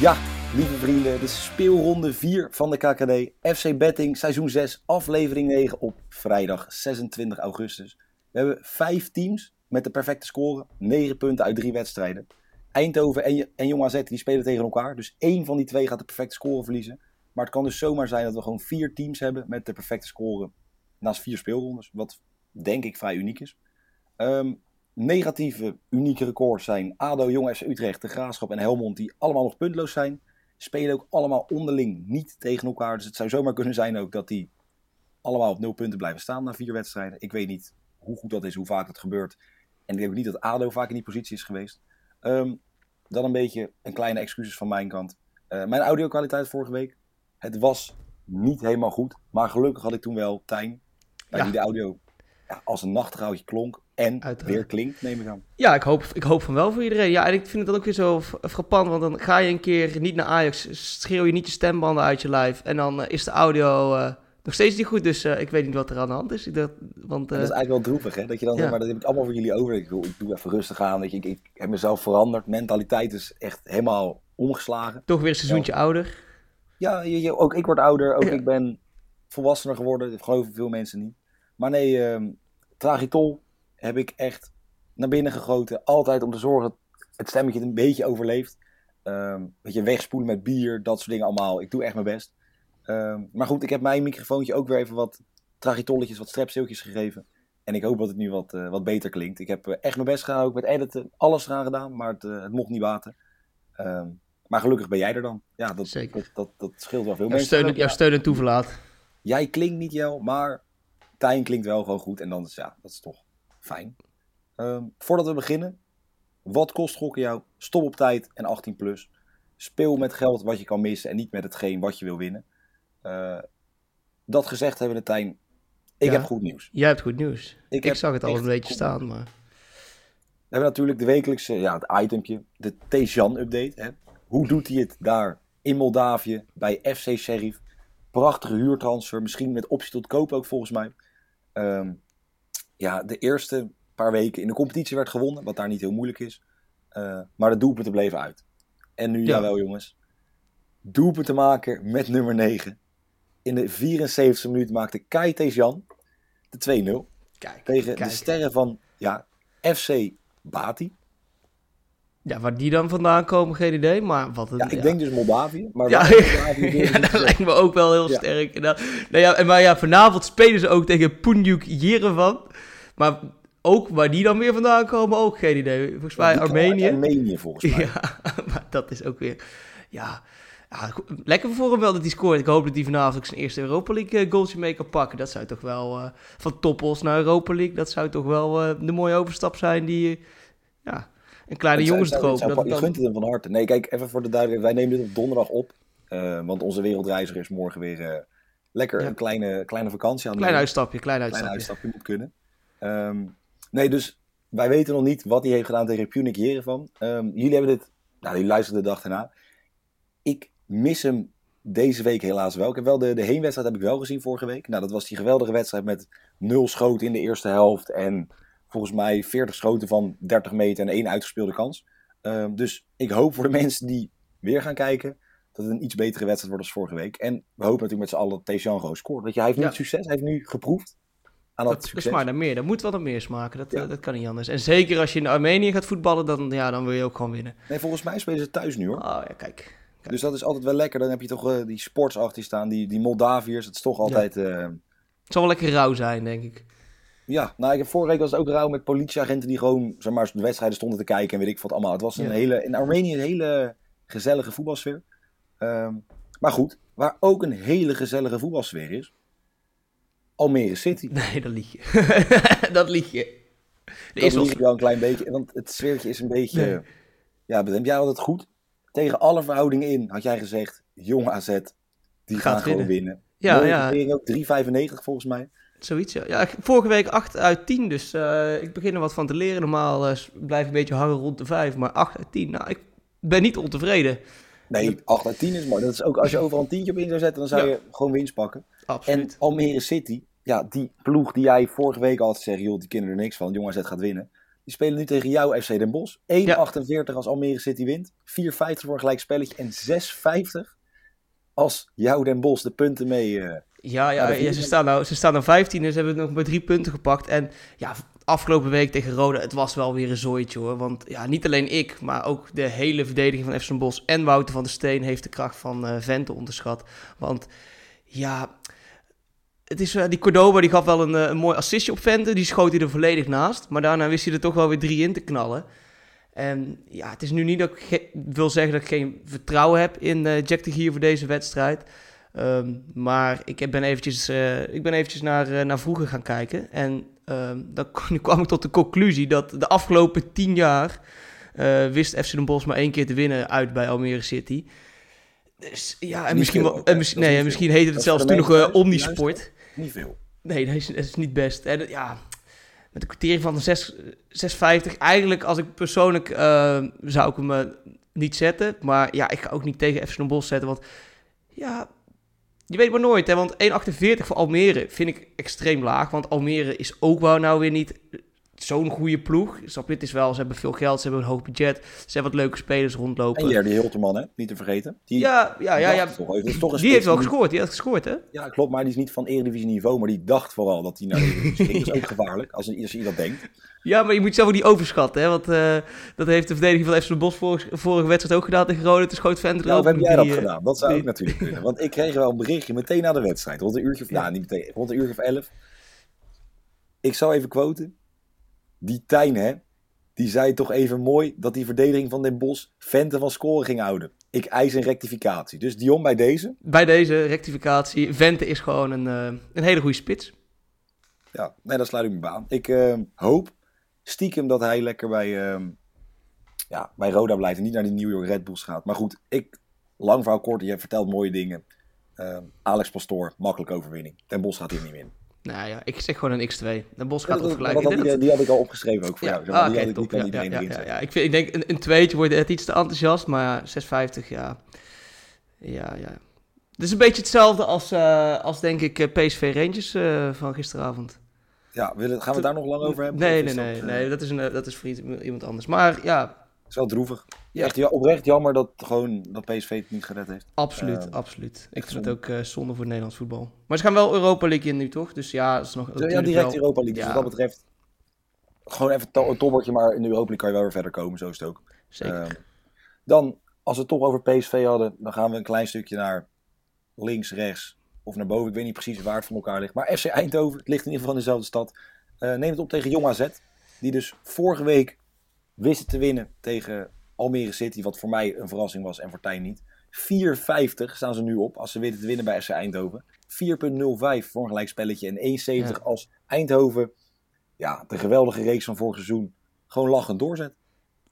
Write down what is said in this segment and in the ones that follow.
Ja, lieve vrienden, de speelronde 4 van de KKD. FC Betting, seizoen 6, aflevering 9 op vrijdag 26 augustus. We hebben vijf teams met de perfecte score. 9 punten uit drie wedstrijden. Eindhoven en, en Jong AZ die spelen tegen elkaar. Dus één van die twee gaat de perfecte score verliezen. Maar het kan dus zomaar zijn dat we gewoon vier teams hebben met de perfecte score naast vier speelrondes. Wat denk ik vrij uniek is. Ehm, negatieve, unieke records zijn ADO, Jong FC Utrecht, De Graafschap en Helmond, die allemaal nog puntloos zijn. Spelen ook allemaal onderling niet tegen elkaar. Dus het zou zomaar kunnen zijn ook dat die allemaal op nul punten blijven staan na vier wedstrijden. Ik weet niet hoe goed dat is, hoe vaak dat gebeurt. En ik denk ook niet dat ADO vaak in die positie is geweest. Ehm, dan een beetje een kleine excuses van mijn kant. Uh, mijn audio-kwaliteit vorige week. Het was niet helemaal goed. Maar gelukkig had ik toen wel Tijn. Bij ja. die de audio ja, als een nachtegaaltje klonk. En Uiteraard. weer klinkt, neem ik aan. Ja, ik hoop, ik hoop van wel voor iedereen. Ja, en ik vind het dan ook weer zo frappant. Want dan ga je een keer niet naar Ajax. Schreeuw je niet je stembanden uit je live. En dan uh, is de audio... Uh, nog steeds niet goed, dus uh, ik weet niet wat er aan de hand is. Ik dacht, want, dat is eigenlijk wel droevig, hè? Dat je dan, ja. maar dat heb ik allemaal voor jullie over. Ik, ik doe even rustig aan, weet je. Ik, ik, heb mezelf veranderd. Mentaliteit is echt helemaal omgeslagen. Toch weer een seizoentje ja. ouder. Ja, je, je, ook ik word ouder. Ook ik ben volwassener geworden. Dat geloven veel mensen niet. Maar nee, uh, Tragitol heb ik echt naar binnen gegoten. Altijd om te zorgen dat het stemmetje het een beetje overleeft. Um, weet je, wegspoelen met bier, dat soort dingen allemaal. Ik doe echt mijn best. Um, maar goed, ik heb mijn microfoontje ook weer even wat tragitolletjes, wat strepsiltjes gegeven. En ik hoop dat het nu wat, uh, wat beter klinkt. Ik heb uh, echt mijn best gedaan, ook met editen. Alles eraan gedaan, maar het, uh, het mocht niet baten. Um, maar gelukkig ben jij er dan. Ja, dat, Zeker. dat, dat, dat scheelt wel veel. Jouw mensen steun, jouw steun en toeverlaat. Jij klinkt niet, Jel, maar Tijn klinkt wel gewoon goed. En dan is ja, dat is toch fijn. Um, voordat we beginnen, wat kost gokken jou? Stop op tijd en 18 plus. Speel met geld wat je kan missen en niet met hetgeen wat je wil winnen. Uh, dat gezegd hebben, Tijn. Ik Ja. heb goed nieuws. Jij hebt goed nieuws. Ik zag het al een beetje staan, maar... We hebben natuurlijk de wekelijkse, ja, het itempje, de Tejan-update. Hè? Hoe doet hij het daar in Moldavië bij FC Sheriff? Prachtige huurtransfer, misschien met optie tot koop ook volgens mij. Ehm, ja, de eerste paar weken in de competitie werd gewonnen, wat daar niet heel moeilijk is. Eh, maar de doelpunten bleven uit. En nu, Ja. jawel jongens, doelpunten maken met nummer 9. In de 74e minuut maakte Kai Tejan de 2-0 Kijk, tegen kijk. de sterren van ja, FC Bati. Ja, waar die dan vandaan komen, geen idee, maar wat een... Ja, ik denk dus Moldavië. Maar Ja, Moldavië ja, dat eh, lijkt me ook wel heel sterk. En dan, nou ja, en maar ja, vanavond spelen ze ook tegen Punjuk Jerevan. Maar ook waar die dan weer vandaan komen, ook geen idee. Volgens mij Armenië. Armenië volgens mij. Ja, maar dat is ook weer... Ja, lekker voor hem wel dat hij scoort. Ik hoop dat hij vanavond ook zijn eerste Europa League eh, goaltje mee kan pakken. Dat zou toch wel... eh, van Toppos naar Europa League, dat zou toch wel eh, de mooie overstap zijn die... ja, een kleine Het jongensdroom. het Je dan- gunt het hem van harte. Nee, kijk, even voor de duidelijkheid. Wij nemen dit op donderdag op. eh, want onze wereldreiziger is morgen weer eh, lekker Ja. een kleine, kleine vakantie aan het Klein uitstapje, klein klein uitstapje. uitstapje moet kunnen. Ehm, nee, dus wij weten nog niet wat hij heeft gedaan tegen Punic Jerevan. Ehm jullie hebben dit, nou, jullie luisterden de dag erna. Ik mis hem deze week helaas wel. Ik heb wel de, de heenwedstrijd heb ik wel gezien vorige week. Nou, dat was die geweldige wedstrijd met nul schoten in de eerste helft. En volgens mij 40 schoten van 30 meter en één uitgespeelde kans. Ehm, dus ik hoop voor de mensen die weer gaan kijken, dat het een iets betere wedstrijd wordt als vorige week. En we hopen natuurlijk met z'n allen dat Tejan gewoon scoort. Je, hij heeft nu Ja. succes, hij heeft nu geproefd aan dat, Dat, dat succes. is maar naar meer. Dat moet wel naar meer smaken. Dat, Ja. eh, dat kan niet anders. En zeker als je in Armenië gaat voetballen, dan, ja, dan wil je ook gewoon winnen. Nee, volgens mij spelen ze thuis nu hoor. Oh ja, kijk. Dus dat is altijd wel lekker. Dan heb je toch eh, die sports achter staan, die, die Moldaviërs. Het is toch altijd... Ja. Het zal wel lekker rauw zijn, denk ik. Ja, nou, ik heb vorige week was het ook rauw met politieagenten die gewoon, zeg maar, de wedstrijden stonden te kijken en weet ik wat allemaal. Het was een Ja. hele, in Armenië een hele gezellige voetbalsfeer. Ehm, maar goed, waar ook een hele gezellige voetbalsfeer is. Almere City. Nee, dat lieg je. dat lieg je. Dat lieg je wel een klein beetje. Want het sfeertje is een beetje... Nee. Ja, heb jij altijd goed? Tegen alle verhoudingen in had jij gezegd... Jong AZ, die Gaat gaan gewoon winnen. winnen. Ja, ja. ook 3,95 volgens mij. Zoiets, ja. ja. Vorige week 8 uit 10, dus eh, ik begin er wat van te leren. Normaal eh, blijf ik een beetje hangen rond de 5, maar 8 uit 10. Nou, ik ben niet ontevreden. Nee, 8 uit 10 is mooi. Dat is ook als je overal een tientje op in zou zetten, dan zou Ja. je gewoon winst pakken. En. Almere City, ja, die ploeg die jij vorige week altijd zei, joh, die kennen er niks van, Jong AZ gaat winnen. Die spelen nu tegen jou FC Den Bosch. 1,48 als Almere City wint. 4,50 voor een gelijk spelletje. En 6,50 als jou Den Bosch de punten mee... eh, Ja, ja, ze, staan nou, ze staan dan 15 en ze hebben nog maar drie punten gepakt. En ja, afgelopen week tegen Roda, het was wel weer een zooitje hoor. Want ja, niet alleen ik, maar ook de hele verdediging van FC Bosch en Wouter van der Steen heeft de kracht van eh Vente onderschat. Want ja, het is, eh, die Cordoba die gaf wel een, eh, een mooi assistje op Vente, die schoot hij er volledig naast. Maar daarna wist hij er toch wel weer drie in te knallen. En ja, het is nu niet dat ik wil zeggen dat ik geen vertrouwen heb in Jack de Gier voor deze wedstrijd. Ehm, maar ik ben eventjes, eh, ik ben eventjes naar, eh, naar vroeger gaan kijken. En ehm, dan nu kwam ik tot de conclusie dat de afgelopen tien jaar eh, wist FC Den Bosch maar één keer te winnen uit bij Almere City. Dus ja, en Niet misschien, veel wel- en nee, en misschien heette het Dat zelfs toen nog Omnisport. Niet veel. Nee, dat is, dat is niet best. En ja, met een kwartier van 6, 6,50. Eigenlijk, als ik persoonlijk eh, zou ik hem niet zetten. Maar ja, ik ga ook niet tegen FC Den Bosch zetten. Want ja, je weet maar nooit. Hè, want 1,48 voor Almere vind ik extreem laag. Want Almere is ook wel nou weer niet zo'n goede ploeg. Snap je? Het is wel, ze hebben veel geld, ze hebben een hoog budget. Ze hebben wat leuke spelers rondlopen. En Jerdy Hilterman, hè? niet te vergeten. Die ja, ja, ja, ja. toch is Die heeft wel die- gescoord. Die had gescoord, hè? Ja, klopt, maar die is niet van Eredivisie niveau, maar die dacht vooral dat hij naar Eredivisie ging. Dat is ook gevaarlijk, als, als je dat denkt. Ja, maar je moet zelf ook niet overschatten, hè? Want eh, dat heeft de verdediging van FC Den Bosch vorige, vorige wedstrijd ook gedaan tegen Rode. Het schoot Vent Nou, of erop. heb jij dat Die, eh, gedaan? Dat zou die- ook natuurlijk kunnen. Want ik kreeg wel een berichtje meteen na de wedstrijd, rond een uurtje of, Ja. nou, niet meteen, rond een uurtje of elf. Ik zal even quoten. Die Tijn, hè, die zei toch even mooi dat die verdediging van Den Bosch Vente van scoren ging houden. Ik eis een rectificatie. Dus Dion bij deze. Bij deze rectificatie, Vente is gewoon een, eh, een hele goede spits. Ja, nee, dat sluit ik me bij aan. Ik eh, hoop stiekem dat hij lekker bij, ehm, ja, bij Roda blijft en niet naar die New York Red Bulls gaat. Maar goed, ik, lang verhaal kort, je vertelt mooie dingen. Ehm, Alex Pastoor, makkelijke overwinning. Den Bos gaat hier niet in. Nou ja, ik zeg gewoon een x2. Den Bosch Ja, gaat op dat gelijk. eh, die had ik al opgeschreven ook voor Ja, jou. zeg maar. ah, die, had ik- die kan Ja, iedereen ja, ja. Ik, vind, ik denk een, een tweetje wordt het iets te enthousiast, maar 6,50, ja. Ja, ja. Het is een beetje hetzelfde als, eh, als denk ik eh, PSV Rangers van gisteravond. Ja, willen, gaan we daar nog lang over hebben? Nee, nee, nee, nee. Dat is, een, dat is voor iets- iemand anders. Maar ja, is wel droevig. Ja. Echt ja, oprecht jammer dat, gewoon, dat PSV het niet gered heeft. absoluut, Eh, absoluut. Ik vind het ook eh, zonde voor het Nederlands voetbal. Maar ze gaan wel Europa League in nu, toch? Dus ja, dat is nog Ja, direct wel- Europa League. Dus wat dat betreft, gewoon even een toppertje, maar in de Europa League kan je wel weer verder komen. Zo is het ook. Zeker. Ehm, dan, als we het toch over PSV hadden, dan gaan we een klein stukje naar links, rechts of naar boven. Ik weet niet precies waar het van elkaar ligt. Maar FC Eindhoven, het ligt in ieder geval in dezelfde stad. eh neemt het op tegen Jong AZ. Die dus vorige week wisten te winnen tegen Almere City. Wat voor mij een verrassing was en voor Tijn niet. 4,50 staan ze nu op als ze weten te winnen bij FC Eindhoven. 4,05 voor een gelijk spelletje. En 1,70 Ja. als Eindhoven ja, de geweldige reeks van vorig seizoen gewoon lachend doorzet.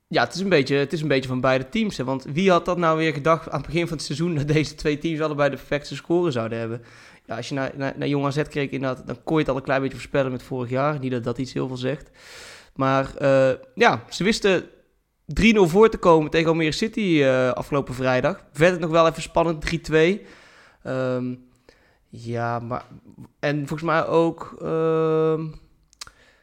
Ja, het is, een beetje, het is een beetje van beide teams. Hè? Want wie had dat nou weer gedacht aan het begin van het seizoen... dat deze twee teams allebei de perfecte score zouden hebben? Ja, als je naar, naar, naar Jong AZ keek, inderdaad, dan kon je het al een klein beetje voorspellen met vorig jaar. Niet dat dat iets heel veel zegt. Maar eh, ja, ze wisten 3-0 voor te komen tegen Almere City eh, afgelopen vrijdag. Werd het nog wel even spannend, 3-2. Ehm, ja, maar... En volgens mij ook... ehm,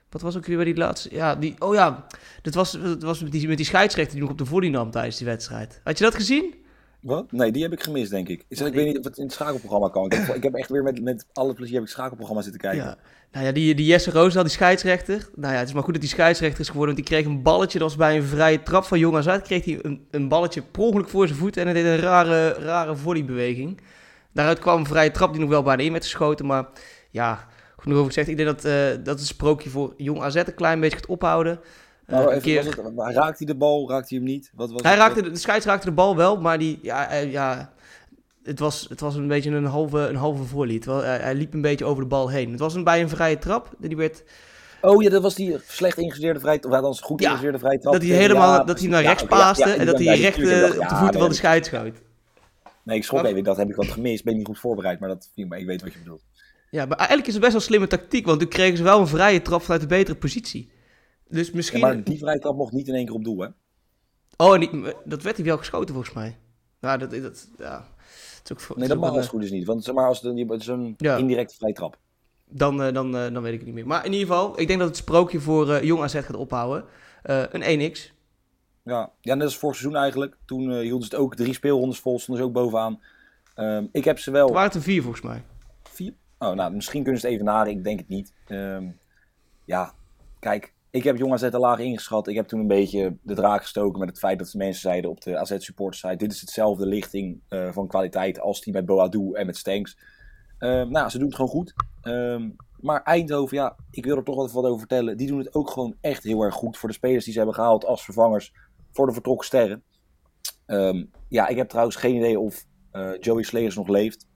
wat was ook weer die laatste... Ja, die... Oh ja, dat was, dat was met, die, met die scheidsrechter die nog op de volley nam tijdens die wedstrijd. Had je dat gezien? Wat? Nee, die heb ik gemist, denk ik. Ik, zeg, ik weet niet of het in het schakelprogramma kan. Ik heb, ik heb echt weer met, met alle plezier heb ik het schakelprogramma zitten kijken. Ja. Nou ja, die, die Jesse Roosendaal, die scheidsrechter. Nou ja, het is maar goed dat die scheidsrechter is geworden. Want die kreeg een balletje, dat was bij een vrije trap van Jong AZ. Kreeg hij een, een balletje per ongeluk voor zijn voet en hij deed een rare, rare volleybeweging. Daaruit kwam een vrije trap die nog wel bijna in werd geschoten. Maar ja, genoeg over gezegd. Ik denk dat, eh, dat het sprookje voor Jong AZ een klein beetje gaat ophouden. Eh, Nou, een even, keer- het, raakt hij de bal, raakt hij hem niet? Wat was hij het? raakte, de, de scheids raakte de bal wel, maar die, ja, eh, ja, het, was, het was een beetje een halve, een halve. Terwijl hij, hij liep een beetje over de bal heen. Het was een, bij een vrije trap. Die werd, Oh ja, dat was die slecht ingestudeerde vrije trap. Of althans goed Ja, ingestudeerde vrije trap. dat hij helemaal ja, dat hij naar rechts ja, paaste en dat hij recht eh, op de voeten van de scheids schoot. Nee, ik schrok Maar- even. Dat heb ik wat gemist. Ben niet goed voorbereid, maar dat me. Ik weet wat je bedoelt. Ja, maar eigenlijk is het best wel slimme tactiek, want toen kregen ze wel een vrije trap vanuit een betere positie. Dus Ja, misschien... maar die vrije trap mocht niet in één keer op doel, hè? Oh, en die- dat werd hij wel geschoten volgens mij. Ja, dat, dat, ja. Het is ook, Nee, het dat is mag ook als het goed is niet. Want zeg maar, als het, het is zo'n Ja. indirecte vrije trap. dan, eh, dan, eh, dan weet ik het niet meer. Maar in ieder geval, ik denk dat het sprookje voor eh, Jong AZ gaat ophouden. Eh, een 1x. Ja, ja, net als vorig seizoen eigenlijk. Toen eh, hielden ze het ook drie speelrondes vol, stonden ze ook bovenaan. Ehm, ik heb ze wel... Toen waren het er vier volgens mij. Vier? Oh, nou, misschien kunnen ze het even naden. Ik denk het niet. Ehm, ja, kijk, ik heb Jong AZ te laag ingeschat. Ik heb toen een beetje de draak gestoken met het feit dat de mensen zeiden op de AZ supporters site, dit is hetzelfde lichting eh, van kwaliteit als die met Boadu en met Stanks. Ehm, nou, ze doen het gewoon goed. Ehm, maar Eindhoven, ja, ik wil er toch wel wat over vertellen. Die doen het ook gewoon echt heel erg goed voor de spelers die ze hebben gehaald als vervangers voor de vertrokken sterren. Ehm, ja, ik heb trouwens geen idee of eh, Joey Slegers nog leeft.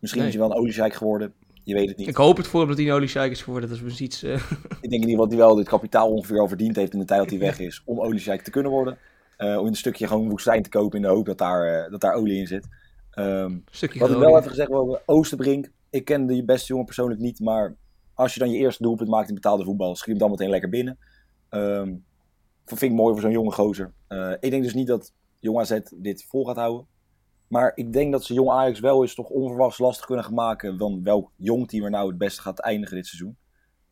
Misschien Nee. is hij wel een oliescheik geworden. Je weet het niet. Ik hoop het voor hem dat hij een oliescheik is geworden. Dat is dus iets... eh, Ik denk in ieder geval dat hij wel dit kapitaal ongeveer al verdiend heeft in de tijd dat hij weg is. Om oliescheik te kunnen worden. Eh, om een stukje gewoon woestijn te kopen in de hoop dat daar, eh, dat daar olie in zit. Ehm, stukje wat ik wel even gezegd wil hebben, Oosterbrink. Ik ken de beste jongen persoonlijk niet. Maar als je dan je eerste doelpunt maakt in betaalde voetbal, schiet hem dan meteen lekker binnen. Dat vind ik mooi voor zo'n jonge gozer. Ik denk dus niet dat Jong AZ dit vol gaat houden. Maar ik denk dat ze Jong Ajax wel eens toch onverwachts lastig kunnen gaan maken. Dan welk jong team er nou het beste gaat eindigen dit seizoen.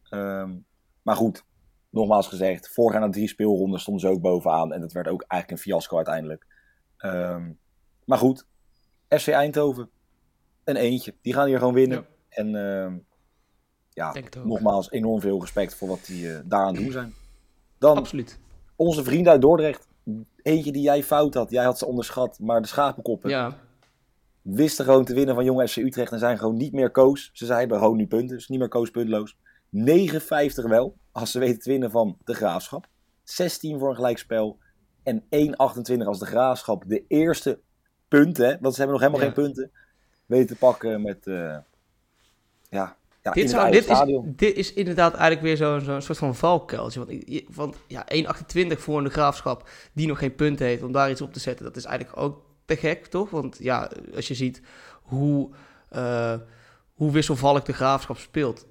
Ehm, maar goed, nogmaals gezegd, voorgaan na drie speelronden stonden ze ook bovenaan. En dat werd ook eigenlijk een fiasco uiteindelijk. Ehm, maar goed, FC Eindhoven, een eentje. Die gaan hier gewoon winnen. Ja. En ehm, ja, nogmaals enorm veel respect voor wat die eh, daar aan het doen zijn. Dan Absoluut. onze vrienden uit Dordrecht. Eentje die jij fout had. Jij had ze onderschat. Maar de schapenkoppen Ja. wisten gewoon te winnen van Jong FC Utrecht. En zijn gewoon niet meer koos. Ze zeiden gewoon nu punten. Dus niet meer koos puntloos. 9,50 wel. Als ze weten te winnen van de Graafschap. 16 voor een gelijkspel. En 1,28 als de Graafschap de eerste punten. Want ze hebben nog helemaal Ja. geen punten. Weten te pakken met... eh, ja, ja, Dit, zou, dit, is, stadion. dit is inderdaad eigenlijk weer zo'n zo'n soort van valkuiltje. Want, want ja, 1,28 voor een graafschap die nog geen punt heeft om daar iets op te zetten, dat is eigenlijk ook te gek, toch? Want ja, als je ziet hoe, eh, hoe wisselvallig de graafschap speelt.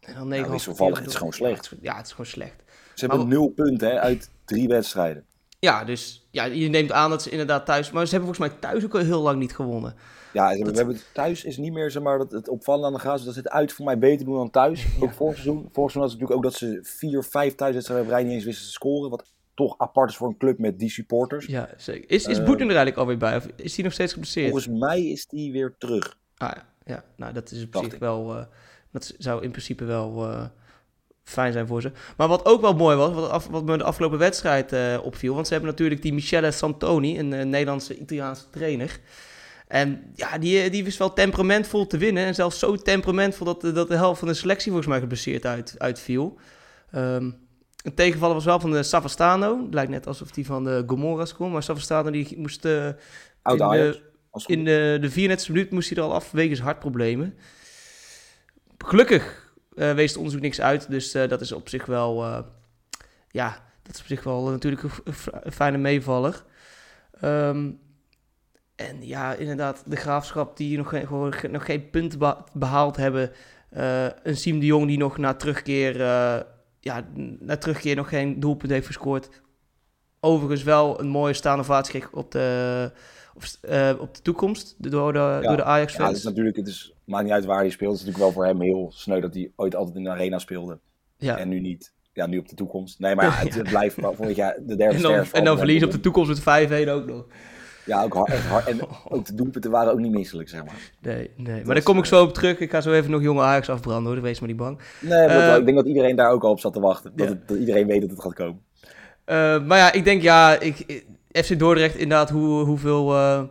En dan 9 wisselvallig, het is gewoon slecht. Ja, het is gewoon slecht. Ze hebben nul punten hè, uit drie wedstrijden. Ja, dus ja, je neemt aan dat ze inderdaad thuis... Maar ze hebben volgens mij thuis ook al heel lang niet gewonnen. Ja, we hebben het thuis is niet meer zeg maar, dat het opvallende aan de graas. Dat ze het uit voor mij beter doen dan thuis. Ook vorig seizoen. Vorig seizoen was het natuurlijk ook dat ze vier, vijf thuiswedstrijden op rij niet eens wisten te scoren. Wat toch apart is voor een club met die supporters. Ja, zeker. Is, is Boeten er eigenlijk alweer bij? Of is hij nog steeds geblesseerd? Volgens mij is die weer terug. Ah ja, ja. nou dat is op Dacht zich ik. wel, eh, dat zou in principe wel eh, fijn zijn voor ze. Maar wat ook wel mooi was, wat, af, wat me de afgelopen wedstrijd eh, opviel, want ze hebben natuurlijk die Michele Santoni, een eh, Nederlandse Italiaanse trainer. En ja, die, eh, die wist wel temperamentvol te winnen. En zelfs zo temperamentvol dat, de- dat de helft van de selectie volgens mij geblesseerd uit, uitviel. Ehm, een tegenvaller was wel van de Savastano. Het lijkt net alsof die van de Gomorra's komt. Maar Savastano die moest eh, in de- in de, de 34e minuut moest hij er al af wegens hartproblemen. Gelukkig eh, wees het onderzoek niks uit, dus eh, dat is op zich wel, eh, ja, dat is op zich wel natuurlijk een, fijne meevaller. Ehm, en ja, inderdaad, de graafschap die nog geen, gewoon nog geen beha- behaald hebben. Eh, een Siem de Jong die nog na terugkeer, eh, ja, na terugkeer nog geen doelpunt heeft gescoord. Overigens wel een mooie staande kreeg op de, op, eh, op de toekomst door de, door de Ja, Ajax-fans. het is natuurlijk, het is, maakt niet uit waar hij speelt. Het is natuurlijk wel voor hem heel sneu dat hij ooit altijd in de arena speelde. ja. En nu niet. Ja, nu op de toekomst. Nee, maar ja, het, het blijft wel jaar de derde En dan, en dan verliezen op de toekomst met 5-1 ook nog. Ja, ook hard, echt hard. En ook de doelpunten waren ook niet misselijk, zeg maar. Nee, nee. Maar daar kom ik eh, zo op terug. Ik ga zo even nog jonge Ajax afbranden hoor, wees maar niet bang. Nee, Eh, ik denk dat iedereen daar ook al op zat te wachten. Dat, ja. het- dat iedereen weet dat het gaat komen. Eh, maar ja, ik denk ja, ik, FC Dordrecht inderdaad hoe, hoeveel, eh,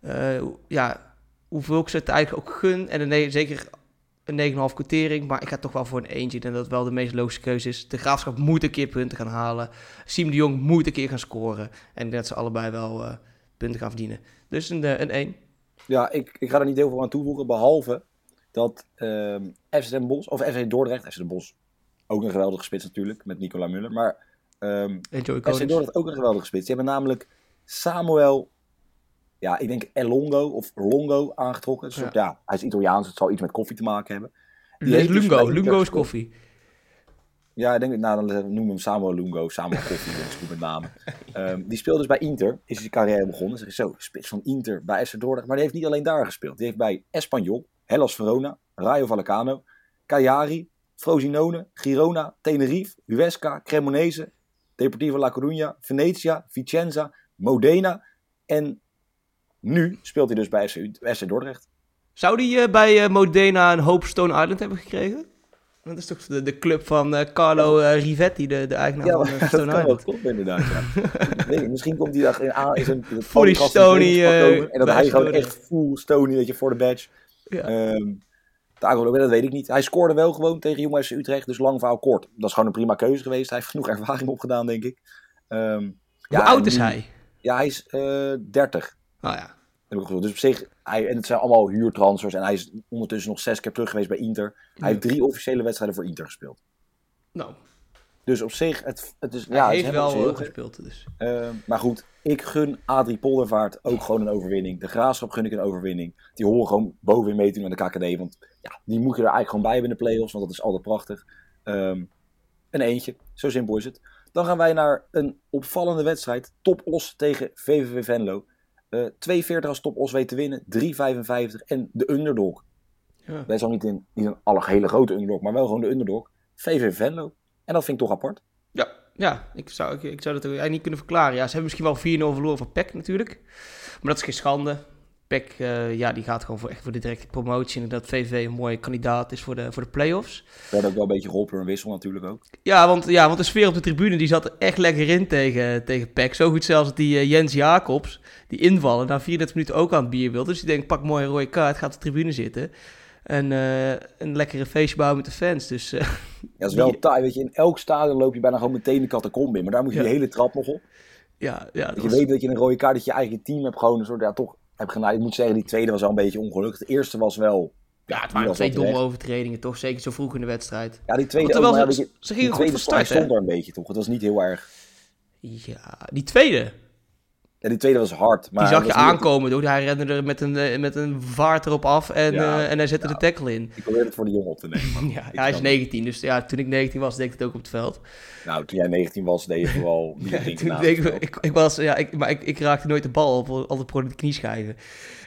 eh, hoe- ja, hoeveel ik ze het eigenlijk ook gun. En nee, zeker een 9,5 quotering. Maar ik ga toch wel voor een eentje. En dat het wel de meest logische keuze is. De Graafschap moet een keer punten gaan halen. Siem de Jong moet een keer gaan scoren. En ik denk dat ze allebei wel punten gaan verdienen. Dus een, uh, een 1. Ja, ik, ik ga er niet heel veel aan toevoegen. Behalve dat um, FC Den Bosch, of FC Dordrecht, FC Den Bosch, ook een geweldige spits natuurlijk, met Nicola Muller. Maar um, FC Dordrecht ook een geweldige spits. Die hebben namelijk Samuel, ja, ik denk Elongo of Longo aangetrokken. Dus ja. ja. hij is Italiaans, het zal iets met koffie te maken hebben. Die dus Lungo, Lungo is koffie. Ja, ik denk, nou, dan noemen we hem Samuel Lungo, Samuel Koffie, dat is goed met namen. Um, die speelde dus bij Inter, is zijn carrière begonnen. Zeg, zo, spits van Inter bij FC Dordrecht. Maar die heeft niet alleen daar gespeeld. Die heeft bij Espanyol, Hellas Verona, Rayo Vallecano, Cagliari, Frosinone, Girona, Tenerife, Huesca, Cremonese, Deportivo La Coruña, Venetia, Vicenza, Modena en nu speelt hij dus bij FC, Dordrecht. Zou hij uh, bij uh, Modena een hoop Stone Island hebben gekregen? Dat is toch de, de club van uh, Carlo Rivetti, de, de eigenaar ja, van Stone dat Island. klopt inderdaad, ja. misschien komt hij daar in, aan, in een Fully Stony En dat hij gewoon echt full Stony, weet je, voor de badge. Ja. Um, dat weet ik niet. Hij scoorde wel gewoon tegen Jong FC Utrecht, dus lang verhaal kort. Dat is gewoon een prima keuze geweest. Hij heeft genoeg ervaring opgedaan, denk ik. Um, Hoe oud is hij? Ja, hij is uh, 30. Oh ja. Dus op zich, hij, en het zijn allemaal huurtransfers. En hij is ondertussen nog zes keer terug geweest bij Inter. Hij heeft drie officiële wedstrijden voor Inter gespeeld. Nou. Dus op zich, het, het is. Hij ja, heeft wel heel gespeeld. Dus. Uh, maar goed, ik gun Adrie Poldervaart ook gewoon een overwinning. De graafschap gun ik een overwinning. Die horen gewoon bovenin mee te doen aan de KKD. Want ja, die moet je er eigenlijk gewoon bij hebben in de play-offs. Want dat is altijd prachtig. Um, een eentje. Zo simpel is het. Dan gaan wij naar een opvallende wedstrijd. Top Os tegen VVV Venlo. Uh, 2,40 als Top Os weet te winnen. 3,55 en de underdog. Ja. Wij zijn niet, in, niet een alle hele grote underdog, maar wel gewoon de underdog. VVV Venlo. En dat vind ik toch apart. Ja, ja ik, zou, ik, ik zou dat eigenlijk niet kunnen verklaren. Ja, ze hebben misschien wel 4-0 verloren van PEC natuurlijk. Maar dat is geen schande. PEC uh, ja, die gaat gewoon voor, echt voor de directe promotie. En dat VV een mooie kandidaat is voor de, voor de play-offs. Dat ook wel een beetje geholpen door een wissel natuurlijk ook. Ja want, ja, want de sfeer op de tribune die zat er echt lekker in tegen, tegen PEC. Zo goed zelfs dat die uh, Jens Jacobs, die invallen, na 34 minuten ook aan het bier wil. Dus die denkt, pak mooi een rode kaart, gaat op de tribune zitten. En uh, een lekkere feestje bouwen met de fans. Dus, ja, dat is wel die... taai. Weet je, in elk stadion loop je bijna gewoon meteen de catacombe in. Maar daar moet je ja. die hele trap nog op. Ja, ja, dat je was... weet dat je een rode kaart, dat je eigen team hebt gewoon een soort, ja, toch heb gedaan. Ik moet zeggen, die tweede was wel een beetje ongelukkig. De eerste was wel... Ja, het waren twee domme overtredingen, toch? Zeker zo vroeg in de wedstrijd. Ja, die tweede... Terwijl ook, ze, ze gingen goed van start, stond er een beetje, toch? Het was niet heel erg... Ja, die tweede... Ja, die tweede was hard. Maar die zag je aankomen, toch? Hij rende er met een, met een vaart erop af en, ja, uh, en hij zette ja. de tackle in. Ik probeerde het voor de jongen op te nemen. ja, hij is 19, dus ja, toen ik 19 was, deed ik het ook op het veld. Nou, toen jij 19 was, deed je vooral ja, toen ik, ik, ik, was, ja, ik, maar ik, ik raakte nooit de bal op, altijd pro de knieschijven.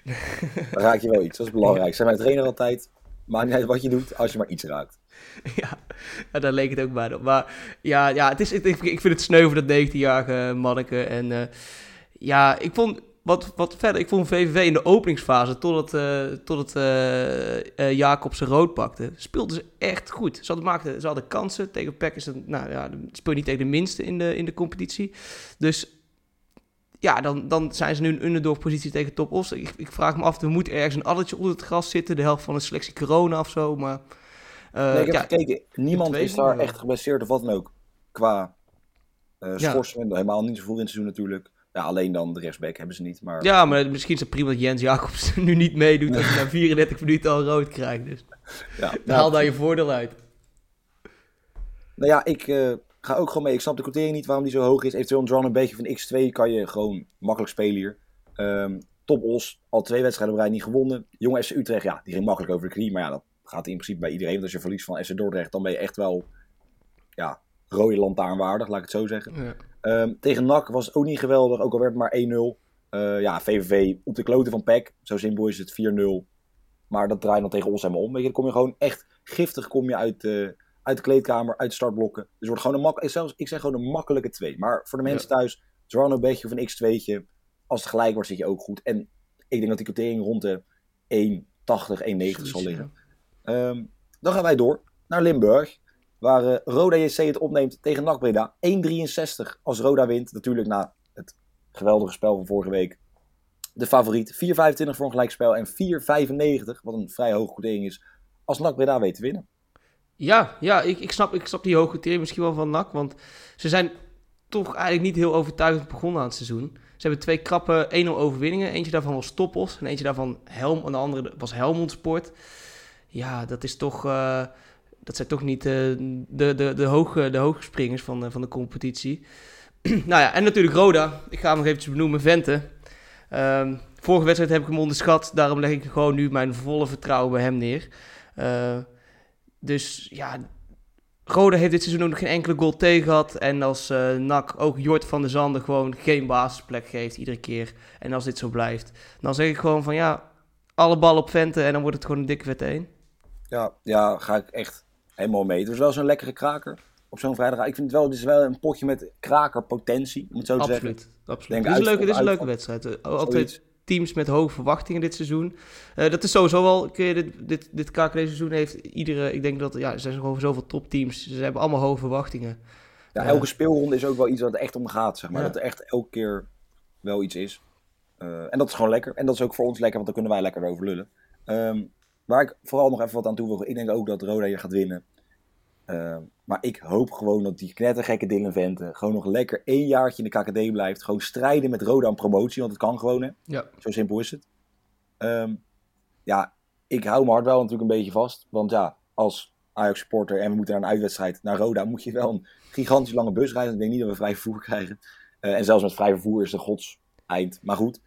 Dan raak je wel iets, dat is belangrijk. Zijn mijn trainer altijd, maakt niet uit wat je doet, als je maar iets raakt. Ja, ja daar leek het ook bij op. Maar ja, ja het is, ik, ik vind het sneu voor dat 19-jarige manneke. En uh, ja, ik vond wat, wat verder. Ik vond VVV in de openingsfase, totdat, uh, totdat uh, uh, rood pakte, speelden ze echt goed. Ze hadden, maakten, ze hadden kansen. Tegen PEC is het, nou ja, speel niet tegen de minste in de, in de competitie. Dus ja, dan, dan zijn ze nu een underdog-positie tegen Top Os. Ik, ik, vraag me af, er moet ergens een addertje onder het gras zitten. De helft van de selectie corona of zo, maar... nee, ik heb ja, gekeken. Niemand is daar echt geblesseerd of wat dan ook. Qua schorsing. Ja. Helemaal niet zo vroeg in het seizoen natuurlijk. Ja, alleen dan de rechtsback hebben ze niet. Maar... Ja, maar misschien is het prima dat Jens Jacobs nu niet meedoet als hij na 34 minuten al rood krijgt. Dus ja, haal daar je voordeel uit. Nou ja, ik uh, ga ook gewoon mee. Ik snap de quotering niet waarom die zo hoog is. Eventueel een draw een beetje van x2 kan je gewoon makkelijk spelen hier. Um, Top Os, al twee wedstrijden op rij niet gewonnen. Jong FC Utrecht, ja, die ging makkelijk over de knie. Maar ja, dat gaat in principe bij iedereen. Want als je verliest van FC Dordrecht, dan ben je echt wel ja, rode lantaarnwaardig, laat ik het zo zeggen. Ja. Um, tegen NAC was het ook niet geweldig, ook al werd het maar 1-0. Uh, ja, VVV op de kloten van PEC. Zo simpel is het 4-0. Maar dat draait dan tegen ons helemaal om. Weet je, dan kom je gewoon echt giftig kom je uit, uh, uit de kleedkamer, uit de startblokken. Dus het wordt gewoon een makkelijke, zelfs ik zeg gewoon een makkelijke 2. Maar voor de mensen ja. thuis, draw een beetje of een x2'tje. Als het gelijk wordt, zit je ook goed. En ik denk dat die quotering rond de 1,80, 1,90 zal liggen. Ja. Um, dan gaan wij door naar Limburg. Waar uh, Roda JC het opneemt tegen NAC Breda. 1,63 als Roda wint. Natuurlijk na het geweldige spel van vorige week. De favoriet. 4,25 voor een gelijkspel. En 4,95, wat een vrij hoge quotering is, als NAC Breda weet te winnen. Ja, ja ik, ik, snap, ik snap die hoge theorie misschien wel van NAC. Want ze zijn toch eigenlijk niet heel overtuigend begonnen aan het seizoen. Ze hebben twee krappe 1-0 overwinningen. Eentje daarvan was Toppos en eentje daarvan Helm. En de andere was Helmond Sport. Ja, dat is toch... Uh, dat zijn toch niet uh, de, de, de, hoge, de hoge springers van, uh, van de competitie. nou ja, en natuurlijk Roda. Ik ga hem nog eventjes benoemen. Vente. Um, vorige wedstrijd heb ik hem onderschat. Daarom leg ik gewoon nu mijn volle vertrouwen bij hem neer. dus ja, Roda heeft dit seizoen ook nog geen enkele goal tegen gehad. En als uh, NAC ook Jort van der Zanden gewoon geen basisplek geeft iedere keer. En als dit zo blijft, dan zeg ik gewoon van ja, alle ballen op Vente en dan wordt het gewoon een dikke vet 1. Ja, ja, ga ik echt helemaal mee. Het was wel zo'n lekkere kraker op zo'n vrijdag. Ik vind het wel, het is wel een potje met krakerpotentie, om het zo te absoluut, zeggen. Absoluut, Denk, Dit is, een leuke, dit is een leuke wedstrijd. Altijd teams met hoge verwachtingen dit seizoen. Uh, dat is sowieso wel, dit, dit, dit seizoen heeft iedere, ik denk dat, ja, er zijn gewoon zoveel topteams. Ze hebben allemaal hoge verwachtingen. Ja, elke speelronde is ook wel iets wat er echt om gaat, zeg maar. Dat er echt elke keer wel iets is. Uh, en dat is gewoon lekker. En dat is ook voor ons lekker, want dan kunnen wij lekker over lullen. Um, waar ik vooral nog even wat aan toe wil, ik denk ook dat Roda hier gaat winnen. Uh, maar ik hoop gewoon dat die knettergekke Dylan Vente gewoon nog lekker één jaartje in de KKD blijft. Gewoon strijden met Roda aan promotie, want het kan gewoon. Hè? Ja. Zo simpel is het. Um, ja, ik hou mijn hart wel natuurlijk een beetje vast. Want ja, als Ajax supporter en we moeten naar een uitwedstrijd naar Roda, moet je wel een gigantisch lange bus rijden. Ik denk niet dat we vrij vervoer krijgen. Uh, en zelfs met vrij vervoer is de gods eind. Maar goed,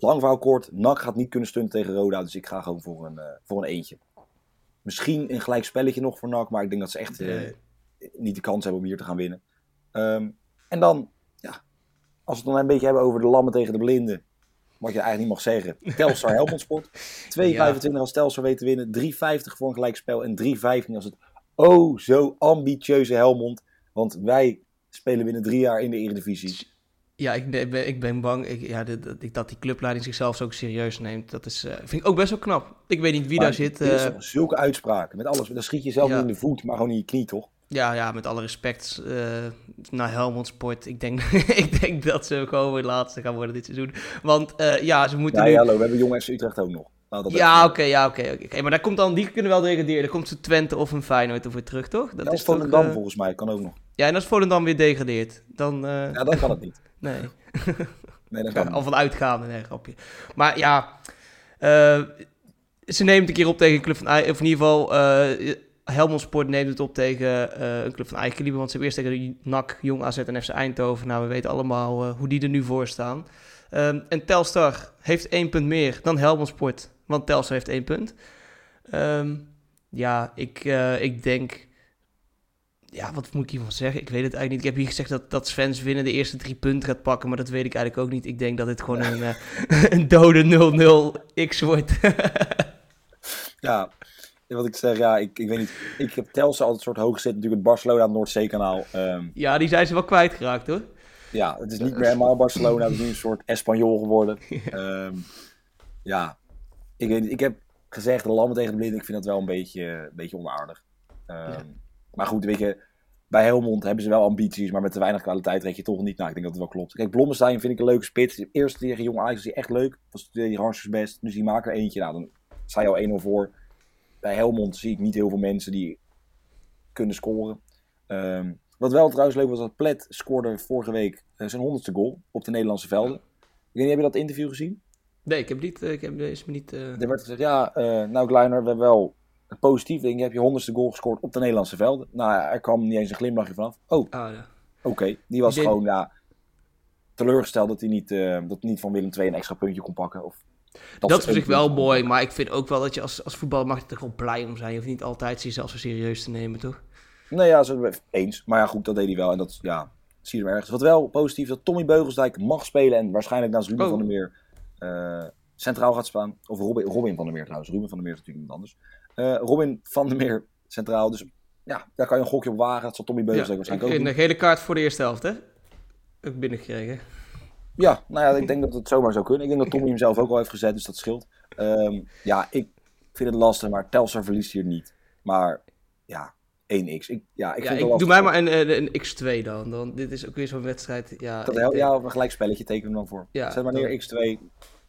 lang verhaal kort. NAC gaat niet kunnen stunten tegen Roda, dus ik ga gewoon voor een, uh, voor een eentje. Misschien een gelijk spelletje nog voor NAC, maar ik denk dat ze echt uh, niet de kans hebben om hier te gaan winnen. Um, en dan, ja, als we het dan een beetje hebben over de lammen tegen de blinden, wat je eigenlijk niet mag zeggen. Telstar Helmond Sport. 2,25 ja. als Telstar weet te winnen. 3,50 voor een gelijkspel en 3,15 als het oh zo ambitieuze Helmond. Want wij spelen binnen drie jaar in de Eredivisie. Ja, ik ben, ik ben bang ik, ja, dat, dat die clubleiding zichzelf zo serieus neemt. Dat is, uh, vind ik ook best wel knap. Ik weet niet wie maar daar zit. Uh... zulke uitspraken. Met alles. Dan schiet je zelf ja. in de voet, maar gewoon in je knie, toch? Ja, ja, met alle respect uh, naar Helmond Sport. Ik denk, ik denk dat ze gewoon weer laatste gaan worden dit seizoen. Want ja, ze moeten ja, nu... Hallo, we hebben Jong FC Utrecht ook nog. Nou, ja, oké, ja, oké. Okay, maar daar komt dan, die kunnen wel degraderen. Dan komt ze Twente of een Feyenoord ervoor terug, toch? Dat ja, is Volendam toch, volgens mij, kan ook nog. Ja, en als Volendam weer degradeert, dan... Ja, dan kan het niet. Nee. nee dat kan Al van uitgaande, nee, grapje. Maar ja, uh, ze neemt een keer op tegen een club van... Of in ieder geval, uh, Helmond Sport neemt het op tegen uh, een club van eigen kaliber. Want ze hebben eerst tegen NAC, Jong AZ en FC Eindhoven. Nou, we weten allemaal hoe die er nu voor staan. Um, en Telstar heeft één punt meer dan Helmond Sport. Want Telstar heeft één punt. Um, ja, ik, ik denk ja, wat moet ik hiervan zeggen? Ik weet het eigenlijk niet. Ik heb hier gezegd dat, dat Svens winnen de eerste drie punten gaat pakken, maar dat weet ik eigenlijk ook niet. Ik denk dat dit gewoon een, uh, een dode 0-0 X wordt. ja, wat ik zeg, ja, ik, ik weet niet. Ik heb Telstra altijd soort hoog zitten, natuurlijk het Barcelona Noordzeekanaal. Um, ja, die zijn ze wel kwijtgeraakt hoor. Ja, het is niet meer helemaal Barcelona, het is nu een soort Espanol geworden. um, ja, ik weet niet. Ik heb gezegd, de lammen tegen de blinden, ik vind dat wel een beetje, een beetje onaardig. Um, ja. Maar goed, weet je, bij Helmond hebben ze wel ambities, maar met te weinig kwaliteit red je toch niet. Nou, ik denk dat het wel klopt. Kijk, Blommestein vind ik een leuke spits. Eerst tegen Jong Ajax was hij echt leuk. Was die hartstikke best. Dus die maken er eentje. Nou, dan sta je al 1-0 voor. Bij Helmond zie ik niet heel veel mensen die kunnen scoren. Um, wat wel trouwens leuk was, dat Plet scoorde vorige week uh, zijn honderdste goal op de Nederlandse velden. Ik weet niet, heb je dat interview gezien? Nee, ik heb niet. Ik heb, is me niet uh... Er werd gezegd, ja, uh, nou Kleiner, we hebben wel positief ding. Je hebt je honderdste goal gescoord op de Nederlandse velden. Nou er kwam niet eens een glimlachje vanaf. Oh, ah, ja. oké. Die was gewoon ja, teleurgesteld dat hij niet, uh, dat niet van Willem II een extra puntje kon pakken. Of, dat, dat is zich wel mooi, maar ik vind ook wel dat je als, als voetballer mag je er gewoon blij om zijn. Je hoeft niet altijd jezelf zo serieus te nemen, toch? Nee, ja, zo eens. Maar ja, goed, dat deed hij wel. En dat, ja, zie je hem ergens. Wat wel positief dat Tommy Beugelsdijk mag spelen en waarschijnlijk naast Ruben oh. van der Meer uh, centraal gaat staan. Of Robin, Robin van der Meer trouwens. Ruben van der Meer is natuurlijk iemand anders. Uh, Robin van der Meer centraal. Dus ja, daar kan je een gokje op wagen. Dat zal Tommy Beugelsdijk ja, waarschijnlijk ook Een gele kaart voor de eerste helft, hè? Ook binnengekregen. Ja, nou ja, ik denk dat het zomaar zou kunnen. Ik denk dat Tommy hem zelf ook al heeft gezet, dus dat scheelt. Um, ja, ik vind het lastig, maar Telstar verliest hier niet. Maar ja, 1x. Ik, ja, ik, ja, vind ik doe mij maar een, een, een, x2 dan. dan. Dit is ook weer zo'n wedstrijd. Ja, dat helpt, ja, of een gelijk spelletje tekenen dan voor. Ja, Zet maar neer x2.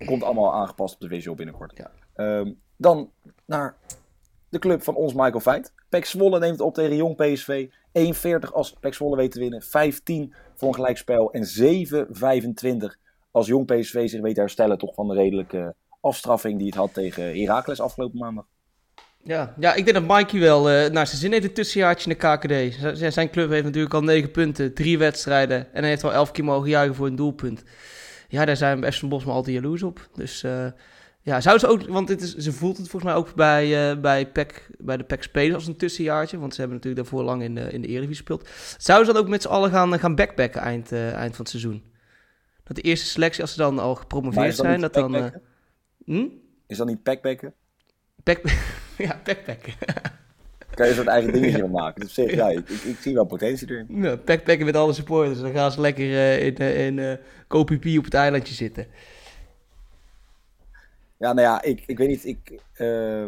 Komt allemaal aangepast op de visual binnenkort. Ja. Um, dan naar de club van ons Michael Feit. Pek Zwolle neemt op tegen Jong PSV. 1,40 als Pek Zwolle weet te winnen. 5,10 voor een gelijkspel. En 7,25 als Jong PSV zich weet te herstellen toch van de redelijke afstraffing die het had tegen Heracles afgelopen maandag. Ja, ja, ik denk dat Mikey wel uh, naar zijn zin heeft een tussenjaartje in de KKD. Z zijn club heeft natuurlijk al 9 punten, 3 wedstrijden. En hij heeft al 11 keer mogen juichen voor een doelpunt. Ja, daar zijn we Bos maar altijd jaloers op. Dus uh, ja, zou ze ook, want het is, ze voelt het volgens mij ook bij, uh, bij, PEC, bij de PEC spelers als een tussenjaartje. Want ze hebben natuurlijk daarvoor lang in de, in de Eredivisie gespeeld. Zouden ze dat ook met z'n allen gaan, gaan backpacken eind, eind van het seizoen? Dat de eerste selectie, als ze dan al gepromoveerd zijn, dat dan... Hm? Is dat niet packbacken? Pack, ja, backpacken. kan je een soort eigen dingetje van maken. Dus zeg, ja, ik, ik, zie wel potentie erin. Ja, backpacken met alle supporters. Dan gaan ze lekker uh, in, uh, in uh, op het eilandje zitten. Ja, nou ja, ik, ik weet niet. Ik, uh,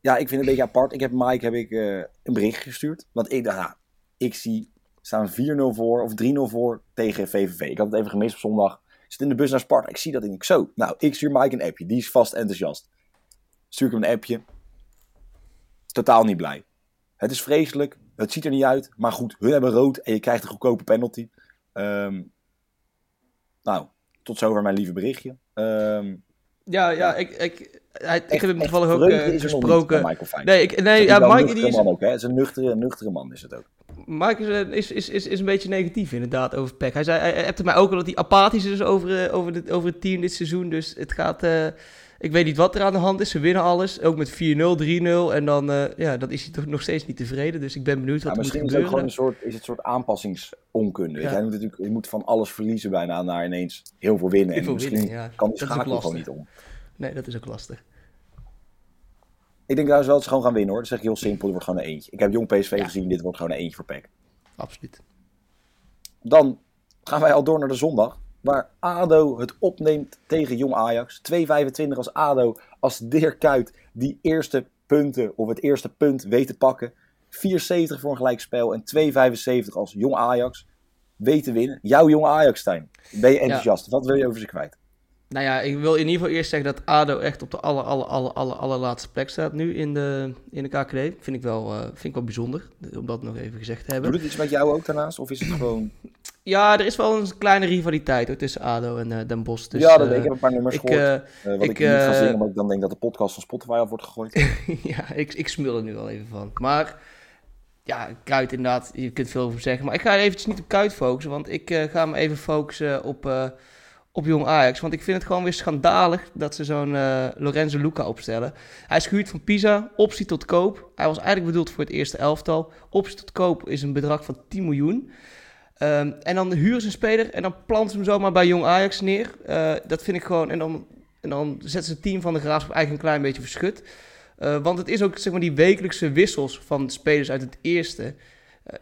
ja, ik vind het een beetje apart. Ik heb Mike heb ik, een bericht gestuurd. Want ik dacht, ja, ik zie staan 4-0 voor of 3-0 voor tegen VVV. Ik had het even gemist op zondag. Ik zit in de bus naar Sparta. Ik zie dat en ik zo. Nou, ik stuur Mike een appje. Die is vast enthousiast. Stuur ik hem een appje. Totaal niet blij. Het is vreselijk. Het ziet er niet uit. Maar goed, hun hebben rood en je krijgt een goedkope penalty. Um, nou, tot zover mijn lieve berichtje. Um, ja, ja, ik, ik, hij, ik heb hem toevallig ook uh, gesproken. nee, ik, nee, ja, Mike die is... Man ook, hè? is een nuchtere, nuchtere man, is het ook. Mike is, is, is, is een beetje negatief inderdaad over Peck. Hij zei, hij hebt mij ook al dat hij apathisch is over, eh, over, de, over het team dit seizoen. Dus het gaat... Uh, ik weet niet wat er aan de hand is. Ze winnen alles. Ook met 4-0, 3-0. En dan, uh, ja, dan is hij toch nog steeds niet tevreden. Dus ik ben benieuwd wat ja, er moet gebeuren. Misschien is het gewoon een soort, is het soort aanpassingsonkunde. Ja. Hij moet natuurlijk, je moet van alles verliezen bijna naar ineens heel veel winnen. Heel veel en misschien winnen, ja. kan die schakel gewoon niet om. Nee, dat is ook lastig. Ik denk trouwens wel dat ze gewoon gaan winnen hoor. Dat zeg ik heel simpel. Het wordt gewoon een eentje. Ik heb jong PSV ja. gezien. Dit wordt gewoon een eentje voor PEC. Absoluut. Dan gaan wij al door naar de zondag waar ADO het opneemt tegen Jong Ajax. 2,25 als ADO, als Dirk Kuyt die eerste punten of het eerste punt weet te pakken. 4,70 voor een gelijkspel en 2,75 als Jong Ajax weet te winnen. Jouw Jong Ajax, Stijn. Ben je enthousiast? Wat wil je over ze kwijt? Nou ja, ik wil in ieder geval eerst zeggen dat ADO echt op de aller, aller, aller, aller, allerlaatste plek staat nu in de, in de KKD. Vind ik, wel, uh, vind ik wel bijzonder, om dat nog even gezegd te hebben. Doet het iets met jou ook daarnaast, of is het gewoon... Ja, er is wel een kleine rivaliteit hoor, tussen ADO en uh, Den Bosch. Dus, ja, dat uh, ik. heb een paar nummers ik, gehoord. Wat ik, ik niet ga zingen, maar ik dan denk dat de podcast van Spotify al wordt gegooid. ja, ik, ik smul er nu wel even van. Maar ja, Kuit inderdaad, je kunt veel over zeggen. Maar ik ga eventjes niet op Kuit focussen, want ik ga me even focussen op op Jong Ajax. Want ik vind het gewoon weer schandalig dat ze zo'n uh, Lorenzo Luca opstellen. Hij is gehuurd van Pisa, optie tot koop. Hij was eigenlijk bedoeld voor het eerste elftal. Optie tot koop is een bedrag van 10 miljoen. Um, en dan huren ze een speler en dan planten ze hem zomaar bij Jong Ajax neer. Uh, dat vind ik gewoon... En dan, en dan zetten ze het team van de Graafschap eigenlijk een klein beetje verschut. Uh, want het is ook zeg maar, die wekelijkse wissels van spelers uit het eerste...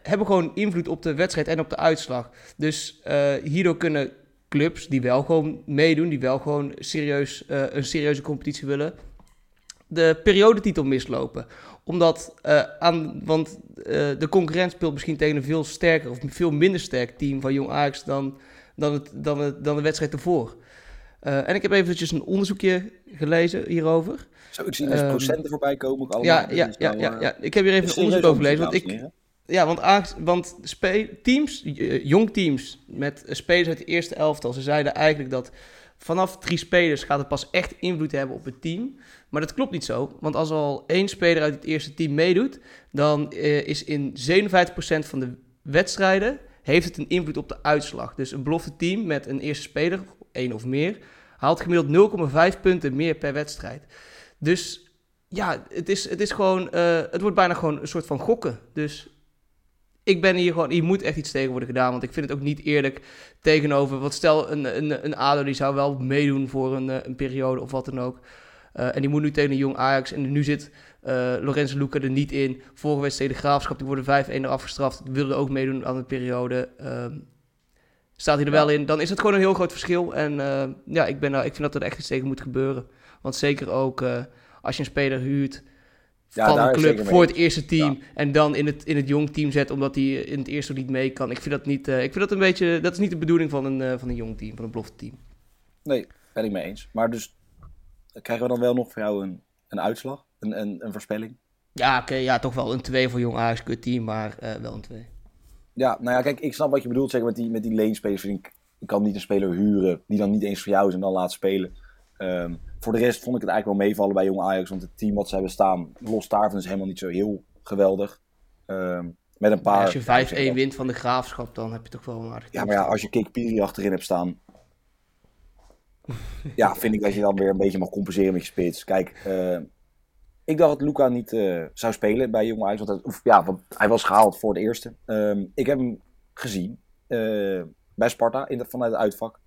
Hebben gewoon invloed op de wedstrijd en op de uitslag. Dus hierdoor kunnen clubs die wel gewoon meedoen, die wel gewoon serieus, uh, een serieuze competitie willen, de periodetitel mislopen. Omdat, uh, aan, want uh, de concurrent speelt misschien tegen een veel sterker of veel minder sterk team van Jong Ajax dan, dan, het, dan, het, dan de wedstrijd ervoor. en ik heb eventjes een onderzoekje gelezen hierover. Zo, ik zie dus procenten voorbij komen. Allemaal. Ja, ja, ja, ja, ja, ik heb hier even een onderzoek over gelezen. Want ik, ja, want, want teams, eh, jong teams met spelers uit de eerste elftal, ze zeiden eigenlijk dat vanaf drie spelers gaat het pas echt invloed hebben op het team. Maar dat klopt niet zo, want als al één speler uit het eerste team meedoet, dan uh, is in 57% van de wedstrijden heeft het een invloed op de uitslag. Dus een belofte team met een eerste speler, één of meer, haalt gemiddeld 0,5 punten meer per wedstrijd. Dus ja, het is, het is gewoon, het wordt bijna gewoon een soort van gokken. Dus ik ben hier gewoon, hier moet echt iets tegen worden gedaan. Want ik vind het ook niet eerlijk tegenover. Wat stel, een, een, een ADO die zou wel meedoen voor een, eh, een periode of wat dan ook. Uh, en die moet nu tegen een jong Ajax. En nu zit uh, Lorenzo Luca er niet in. Vorige wedstrijd de Graafschap, die worden 5-1 eraf gestraft. Die wilden ook meedoen aan de periode. Uh, staat hij er wel in. Dan is het gewoon een heel groot verschil. En ja, ik, ben, ik vind dat er echt iets tegen moet gebeuren. Want zeker ook als je een speler huurt ja, van een club voor het eerste team. En dan in het, in het jong team zet, omdat hij in het eerste niet mee kan. Ik vind dat niet. Uh, ik vind dat een beetje. Dat is niet de bedoeling van een, uh, van een jong team, van een belofte team. Nee, ben ik mee eens. Maar dus krijgen we dan wel nog voor jou een, een uitslag, een, een, een voorspelling? Ja, oké, ja, toch wel een 2 voor Jong Ajax, kut team, maar uh, wel een 2. Ja, nou ja, kijk, ik snap wat je bedoelt zeg, met die, met die leenspelers. Ik, ik kan niet een speler huren die dan niet eens voor jou is en dan laat spelen. Um, voor de rest vond ik het eigenlijk wel meevallen bij Jong Ajax. Want het team wat ze hebben staan, los daarvan is helemaal niet zo heel geweldig. Um, met een paar... als je 5-1 wint van de graafschap, dan heb je toch wel een aardig Ja, maar ja, als je Kik Piri achterin hebt staan... ja, vind ik dat je dan weer een beetje mag compenseren met je spits. Kijk, uh, ik dacht dat Luca niet uh, zou spelen bij Jong Ajax. Want, hij, of, ja, want hij was gehaald voor het eerste. Um, ik heb hem gezien uh, bij Sparta in de, vanuit het uitvak.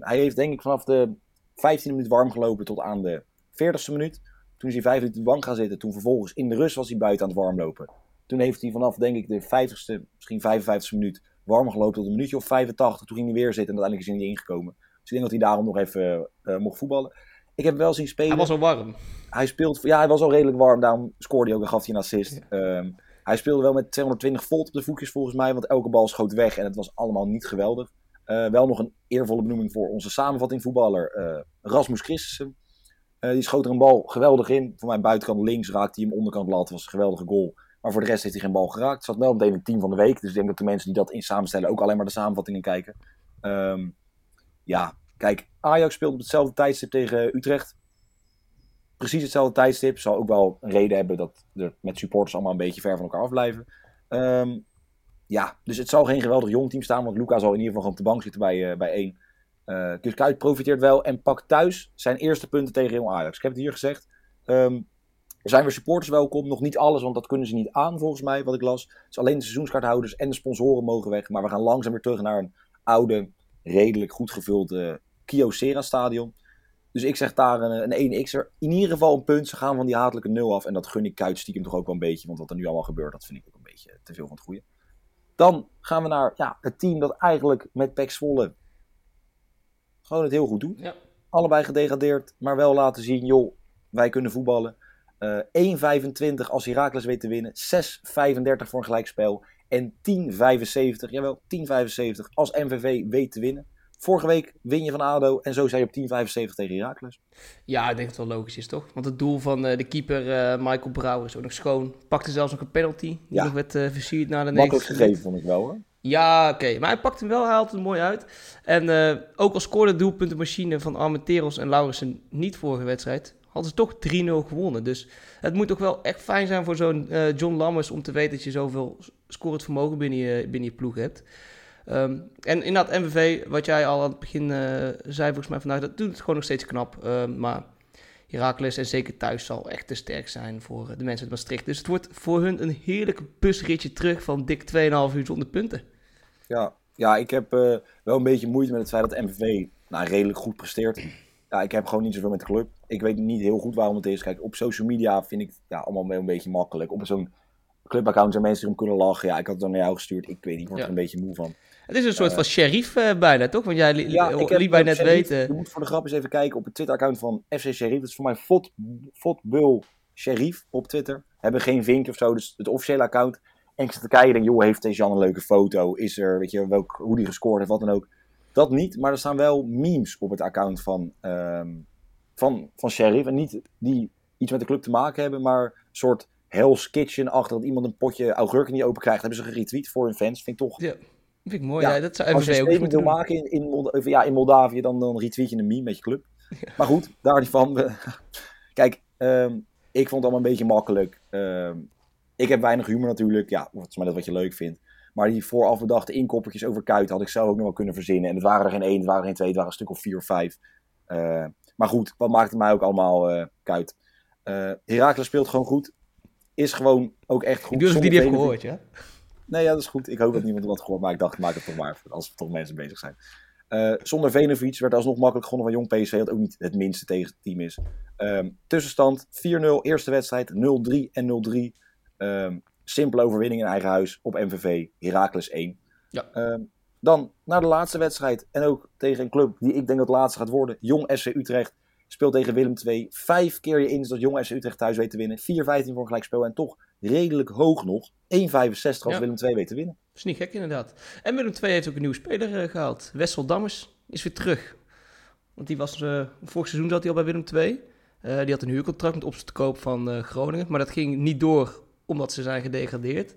hij heeft denk ik vanaf de 15 minuut warm gelopen tot aan de 40ste minuut. Toen is hij 5 minuten op de bank gaan zitten. Toen vervolgens in de rust was hij buiten aan het warmlopen. Toen heeft hij vanaf, denk ik, de 50ste, misschien 55ste minuut warm gelopen tot een minuutje of 85. Toen ging hij weer zitten en uiteindelijk is hij niet ingekomen. Dus ik denk dat hij daarom nog even uh, mocht voetballen. Ik heb wel zien spelen. Hij was al warm. Hij speelt, ja, hij was al redelijk warm. Daarom scoorde hij ook en gaf hij een assist. Ja. Um, hij speelde wel met 220 volt op de voetjes volgens mij. Want elke bal schoot weg en het was allemaal niet geweldig. Uh, wel nog een eervolle benoeming voor onze samenvatting voetballer uh, Rasmus Christensen. Uh, die schoot er een bal geweldig in. Voor mijn buitenkant links raakte hij hem onderkant lat. was een geweldige goal. Maar voor de rest heeft hij geen bal geraakt. Zat wel meteen in het team van de week. Dus ik denk dat de mensen die dat in samenstellen ook alleen maar de samenvattingen kijken. Um, ja, kijk, Ajax speelt op hetzelfde tijdstip tegen Utrecht. Precies hetzelfde tijdstip. Zal ook wel een reden hebben dat er met supporters allemaal een beetje ver van elkaar afblijven. Um, ja, dus het zal geen geweldig jong team staan. Want Luca zal in ieder geval gewoon op de bank zitten bij, uh, bij één. Uh, Kuit profiteert wel en pakt thuis zijn eerste punten tegen Jong Ajax. Ik heb het hier gezegd. Er zijn weer supporters welkom. Nog niet alles, want dat kunnen ze niet aan volgens mij, wat ik las. Dus alleen de seizoenskaarthouders en de sponsoren mogen weg. Maar we gaan langzaam weer terug naar een oude, redelijk goed gevuld uh, Kyocera stadion. Dus ik zeg daar een, een 1x'er. In ieder geval een punt. Ze gaan van die hatelijke 0 af. En dat gun ik Kuit stiekem toch ook wel een beetje. Want wat er nu allemaal gebeurt, dat vind ik ook een beetje te veel van het goede. Dan gaan we naar ja, het team dat eigenlijk met Pek Zwolle gewoon het heel goed doet. Ja. Allebei gedegradeerd, maar wel laten zien, joh, wij kunnen voetballen. Uh, 1,25 als Heracles weet te winnen. 6,35 voor een gelijkspel. En 10,75, jawel, 10,75 als MVV weet te winnen. Vorige week win je van ADO en zo zei je op 10,75 tegen Heracles. Ja, ik denk dat het wel logisch is, toch? Want het doel van uh, de keeper uh, Michael Brouwer is ook nog schoon. Pakte zelfs nog een penalty, die Ja. nog werd uh, versierd na de Makkelijk 90 gegeven vond ik wel hoor. Ja, oké. Maar hij pakt hem wel, hij haalt het mooi uit. En eh, ook al scoorde de doelpuntenmachine van Armenteros en Laurensen niet vorige wedstrijd, hadden ze toch 3-0 gewonnen. Dus het moet toch wel echt fijn zijn voor zo'n eh, John Lammers om te weten dat je zoveel scorend vermogen binnen je, binnen je ploeg hebt. Ehm, en inderdaad, MVV, wat jij al aan het begin eh, zei volgens mij vandaag, dat doet het gewoon nog steeds knap. Ehm, maar Heracles en zeker thuis zal echt te sterk zijn voor de mensen uit Maastricht. Dus het wordt voor hun een heerlijk busritje terug van dik 2,5 uur zonder punten. Ja, ja ik heb uh, wel een beetje moeite met het feit dat MVV nou, redelijk goed presteert. Ja, ik heb gewoon niet zoveel met de club. Ik weet niet heel goed waarom het is. Kijk, op social media vind ik het ja, allemaal een beetje makkelijk. Op zo'n clubaccount zijn mensen erom kunnen lachen. Ja, ik had het dan naar jou gestuurd. Ik weet niet, ik word Ja. er een beetje moe van. Het is een soort van sheriff eh, bijna, toch? Want jij li- Ja, li- liet mij net Sheriff- weten. Je moet voor de grap eens even kijken op het Twitter-account van FC Sheriff. Dat is voor mij Fot, Fotbul Sheriff op Twitter. Hebben geen vinkje of zo, dus het officiële account. En ik zit te kijken denk, joh, heeft deze Jan een leuke foto? Is er, weet je, welk, hoe die gescoord heeft, wat dan ook. Dat niet, maar er staan wel memes op het account van, ehm, van, van Sheriff. En niet die iets met de club te maken hebben, maar een soort Hell's Kitchen achter dat iemand een potje augurken niet open krijgt. Hebben ze geretweet voor hun fans. Vind ik toch Ja, vind ik mooi. Ja, Ja, dat zou als je een wil maken in, ja, in Moldavië, dan, dan retweet je een meme met je club. Maar goed, daar niet van. We- Kijk, ehm, ik vond het allemaal een beetje makkelijk. Ehm, ik heb weinig humor natuurlijk. Ja, dat is maar dat wat je leuk vindt. Maar die vooraf bedachte inkoppertjes over Kuit had ik zelf ook nog wel kunnen verzinnen. En het waren er geen één, het waren er geen twee, het waren een stuk of vier of vijf. Eh, maar goed, wat maakt het mij ook allemaal eh Kuit? Eh Herakles speelt gewoon goed. Is gewoon ook echt goed. Ik doe alsof die die heeft gehoord, ja? Nee, ja, dat is goed. Ik hoop dat niemand wat gehoord, maar ik dacht, maak het toch maar als er toch mensen bezig zijn. Eh, zonder Venovic werd alsnog makkelijk gewonnen van Jong PSV, dat ook niet het minste tegen het team is. Ehm, tussenstand 4-0, eerste wedstrijd 0-3 en 0-3. Ehm, simpele overwinning in eigen huis op MVV, Heracles 1. Ja. Ehm, dan naar de laatste wedstrijd en ook tegen een club die ik denk dat laatste gaat worden. Jong FC Utrecht speelt tegen Willem II. Vijf keer je in dat Jong FC Utrecht thuis weet te winnen. 4-15 voor een gelijkspel en toch redelijk hoog nog. 1,65 als Ja. Willem II weet te winnen. Dat is niet gek inderdaad. En Willem II heeft ook een nieuwe speler eh, gehaald. Wessel Dammers is weer terug. Want die was, eh, vorig seizoen zat hij al bij Willem II. Eh, die had een huurcontract met opzet te koop van Groningen. Maar dat ging niet door omdat ze zijn gedegradeerd.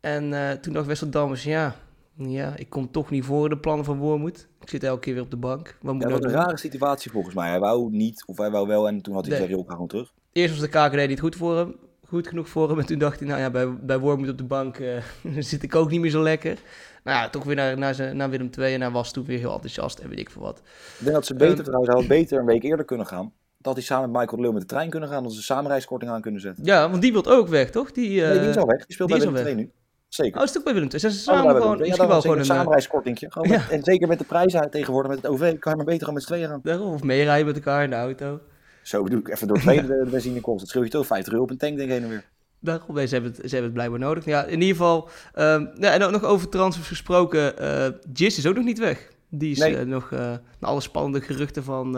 En toen dacht Wessel Dammers, ja, ja, ik kom toch niet voor de plannen van Wormoed. Ik zit elke keer weer op de bank. Wat moet Ja, wat nou een rare situatie volgens mij. Hij wou niet, of hij wou wel, en toen had hij Nee. gezegd, joh, ik ga gewoon terug. Eerst was de KKD niet goed voor hem. Goed genoeg voor hem. En toen dacht hij, nou ja, bij, bij Wormoed op de bank eh, zit ik ook niet meer zo lekker. Nou ja, toch weer naar, naar, zijn, naar Willem II. En hij was toen weer heel enthousiast en weet ik veel wat. Ik denk dat ze beter, Ehm. trouwens, had beter een week eerder kunnen gaan. Dat hij samen met Michael Leeuw met de trein kunnen gaan, dat ze samenreiskorting aan kunnen zetten. Ja, want die wil ook weg, toch? Die, eh, nee, die is al weg. Die speelt die bij Willem II nu. Zeker. Oh, is het ook bij Willem II? Zijn ze samen gewoon, misschien ja, wel gewoon een eh, samenreiskortingje. En zeker met de prijzen tegenwoordig met het OV, kan je maar beter gewoon met z'n tweeën gaan. Daarom, of meerijden met elkaar in de auto. Zo bedoel ik, even door twee de, de benzinekosten. Dat scheelt je toch 50 euro op een tank, denk ik, heen en weer. Daarom, nee, ze hebben, het, ze hebben het blijkbaar nodig. Ja, in ieder geval, ehm, ja, en ook nog over transfers gesproken. eh Jis is ook nog niet weg. Die is Nee. eh, nog, eh na alle spannende geruchten van,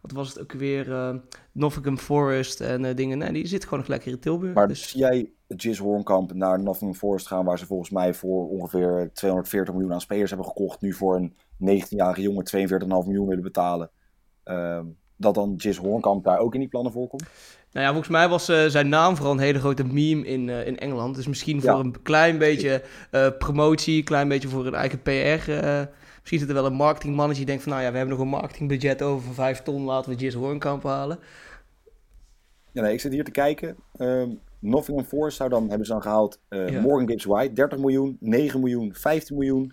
wat was het ook weer, eh Nottingham Forest en dingen. Nee, die zit gewoon nog lekker in Tilburg. Maar dus, zie jij Jis Hornkamp naar Nottingham Forest gaan, waar ze volgens mij voor ongeveer 240 miljoen aan spelers hebben gekocht, nu voor een 19-jarige jongen 42,5 miljoen willen betalen. Ehm, dat dan Jis Hornkamp daar ook in die plannen voorkomt? nou ja, volgens mij was eh, zijn naam vooral een hele grote meme in, eh, in Engeland. Dus misschien voor Ja. een klein beetje eh, promotie, een klein beetje voor een eigen PR. misschien zit er wel een marketingmannetje die denkt van, nou ja, we hebben nog een marketingbudget over van 5 ton, laten we Jis Hornkamp halen. Ja, nee, ik zit hier te kijken. Ehm Nottingham Forest zou dan, hebben ze dan gehaald eh, Ja. Morgan Gibbs White, 30 miljoen, 9 miljoen, 15 miljoen,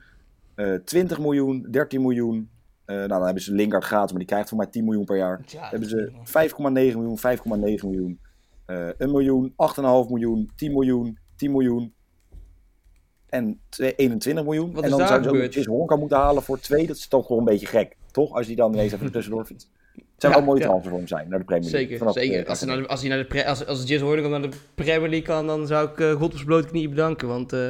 eh 20 miljoen, 13 miljoen. Eh, nou, dan hebben ze Lingard gratis, maar die krijgt voor mij 10 miljoen per jaar. Ja, Dan hebben ze 5,9 miljoen, 5,9 miljoen, eh 1 miljoen, 8,5 miljoen, 10 miljoen, 10 miljoen en twee- 21 miljoen. Wat en is dan daar zouden ze ook Honka moeten halen voor 2. Dat is toch gewoon een beetje gek, toch? Als hij dan ineens even tussendoor fietst. Het zou Ja, wel mooie ja. transfer voor hem zijn, naar de Premier League. Zeker, zeker. eh, Als hij naar de, als hij naar de, als, als Jis naar de Premier League kan, dan zou ik eh God op zijn blote knieën bedanken. Want eh,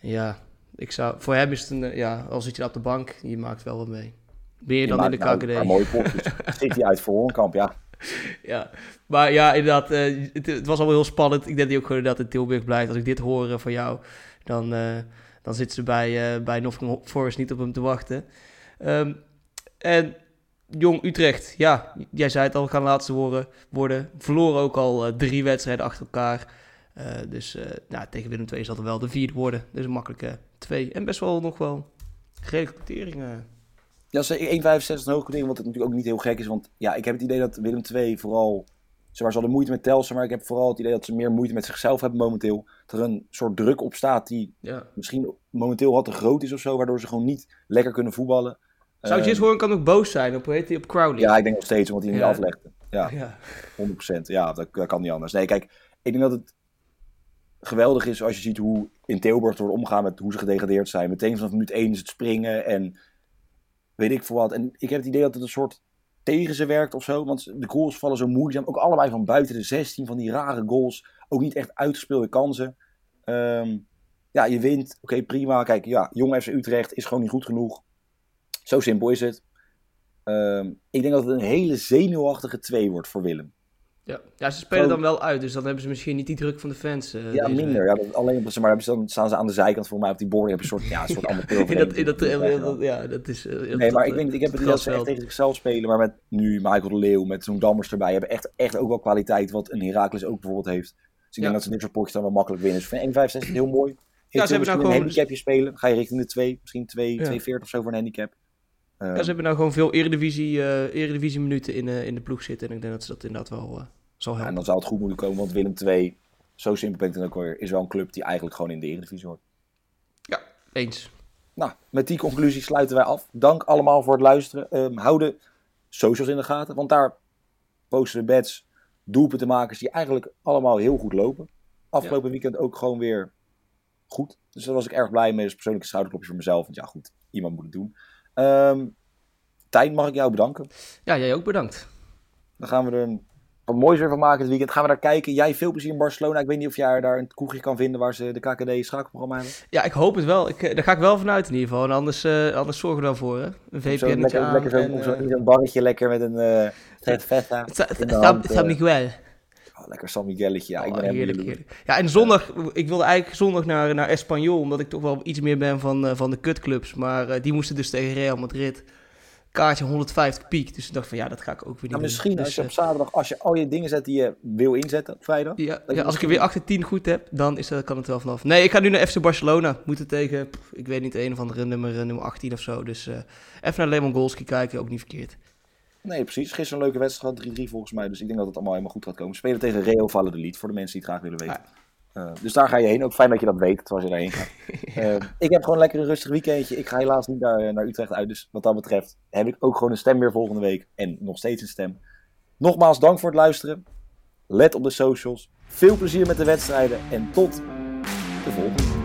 ja, ik zou, voor hem is het een, eh, ja, al zit je op de bank, je maakt wel wat mee. Meer Je dan in de nou KKD. een paar mooie potjes. Zit hij uit voor Hoornkamp, ja. Ja, maar ja, inderdaad, eh, het, het was allemaal heel spannend. Ik denk dat hij ook gewoon inderdaad in Tilburg blijft. Als ik dit hoor eh, van jou, dan, eh, dan zitten ze bij, eh bij Nottingham Forest niet op hem te wachten. Ehm, en Jong Utrecht, ja, jij zei het al, gaan laatste worden. worden. Verloren ook al drie wedstrijden achter elkaar. Eh, dus eh, nou, tegen Willem II zal er wel de vierde worden. Dus een makkelijke twee. En best wel nog wel redelijke quoteringen. Ja, ze 1,65 een hoog quotering, wat het natuurlijk ook niet heel gek is. Want ja, ik heb het idee dat Willem II vooral... Ze hadden moeite met Telsen, maar ik heb vooral het idee dat ze meer moeite met zichzelf hebben momenteel. Dat er een soort druk op staat die Ja. misschien momenteel wat te groot is of zo, waardoor ze gewoon niet lekker kunnen voetballen. Zou Ehm, Jis Hoorn kan ook boos zijn op, heet hij, op Crowley? Ja, ik denk nog steeds, omdat hij niet Ja. aflegde. Ja, ja. 100%. Ja, dat, dat kan niet anders. Nee, kijk, ik denk dat het geweldig is als je ziet hoe in Tilburg wordt omgaan met hoe ze gedegradeerd zijn. Meteen vanaf minuut 1 is het springen en weet ik veel wat. En ik heb het idee dat het een soort tegen ze werkt of zo. Want de goals vallen zo moeizaam. Ook allebei van buiten de 16 van die rare goals. Ook niet echt uitgespeelde kansen. Ehm, ja, je wint. Oké, prima. Kijk, ja, Jong FC Utrecht is gewoon niet goed genoeg. Zo simpel is het. Ehm, ik denk dat het een hele zenuwachtige 2 wordt voor Willem. Ja. ja, ze spelen Zo- dan wel uit, dus dan hebben ze misschien niet die druk van de fans. eh, Ja, minder. Ja, dat, alleen op, maar, ze dan staan ze aan de zijkant voor mij op die borden. Hebben een soort, ja, een soort amateur. week. in dat, in dat, in dat- ja, dat is... eh, Nee, maar ik, denk, ik heb het dat ze echt tegen zichzelf spelen. Maar met nu Michael de Leeuw, met zo'n Dammers erbij, hebben echt, echt ook wel kwaliteit. Wat een Herakles ook bijvoorbeeld heeft. Dus ik Ja. denk dat ze dit soort potjes dan wel makkelijk winnen. Dus ik vind 1,65 heel mooi. Ja, ze hebben nou gewoon- een handicapje spelen. Ga je richting de 2, misschien 2, Ja. 2,40 of zo voor een handicap. Eh, Ja, ze hebben nou gewoon veel eredivisie, eh eredivisie minuten in, eh, in de ploeg zitten. En ik denk dat ze dat inderdaad wel eh, zal ja, en helpen. dan zou het goed moeten komen, want Willem 2, zo simpel ben ik dan ook weer, is wel een club die eigenlijk gewoon in de Eredivisie hoort. Eens. Nou, met die conclusie sluiten wij af. Dank allemaal voor het luisteren. Ehm hou de socials in de gaten, want daar posten we bets, doelpuntenmakers die eigenlijk allemaal heel goed lopen. Afgelopen weekend ook gewoon weer goed. Dus daar was ik erg blij mee. Dus persoonlijk een schouderklopje voor mezelf. Want ja, goed, iemand moet het doen. Ehm Tijn, mag ik jou bedanken. Ja, jij ook bedankt. Dan gaan we er een, wat moois weer van maken dit weekend. Gaan we daar kijken. Jij veel plezier in Barcelona. Ik weet niet of jij daar een kroegje kan vinden waar ze de KKD schakelprogramma hebben. Ja, ik hoop het wel. Ik, eh, daar ga ik wel vanuit in ieder geval. En anders, eh, anders zorgen we daarvoor. Hè. Een VPN lekker, aan. zo, zo'n barretje lekker met een vet feta. San. Miguel. Oh, lekker San Migueletje. Ja, ik ben Oh, heerlijk. Ja, en zondag, ik wilde eigenlijk zondag naar, naar Espanyol, omdat ik toch wel iets meer ben van, eh, van de kutclubs. Maar eh, die moesten dus tegen Real Madrid. kaartje 150 piek. Dus ik dacht van ja, dat ga ik ook weer niet Nou, doen. misschien Dus, als je op eh, zaterdag, als je al je dingen zet die je wil inzetten op vrijdag. ja, ja, als ik er misschien- weer 8 en 10 goed heb, dan is dat, kan het wel vanaf. Nee, ik ga nu naar FC Barcelona. Moeten tegen, ik weet niet, een of andere nummer, nummer 18 of zo. Dus even naar Lemon Golski kijken, ook niet verkeerd. Nee, precies. Gisteren een leuke wedstrijd, 3-3 volgens mij. Dus ik denk dat het allemaal helemaal goed gaat komen. Spelen tegen Real Valladolid, voor de mensen die het graag willen weten. Eh, dus daar ga je heen. Ook fijn dat je dat weet, terwijl je daarheen gaat. Eh, ik heb gewoon lekker een rustig weekendje. Ik ga helaas niet naar, naar Utrecht uit. Dus wat dat betreft heb ik ook gewoon een stem weer volgende week. En nog steeds een stem. Nogmaals, dank voor het luisteren. Let op de socials. Veel plezier met de wedstrijden. En tot de volgende.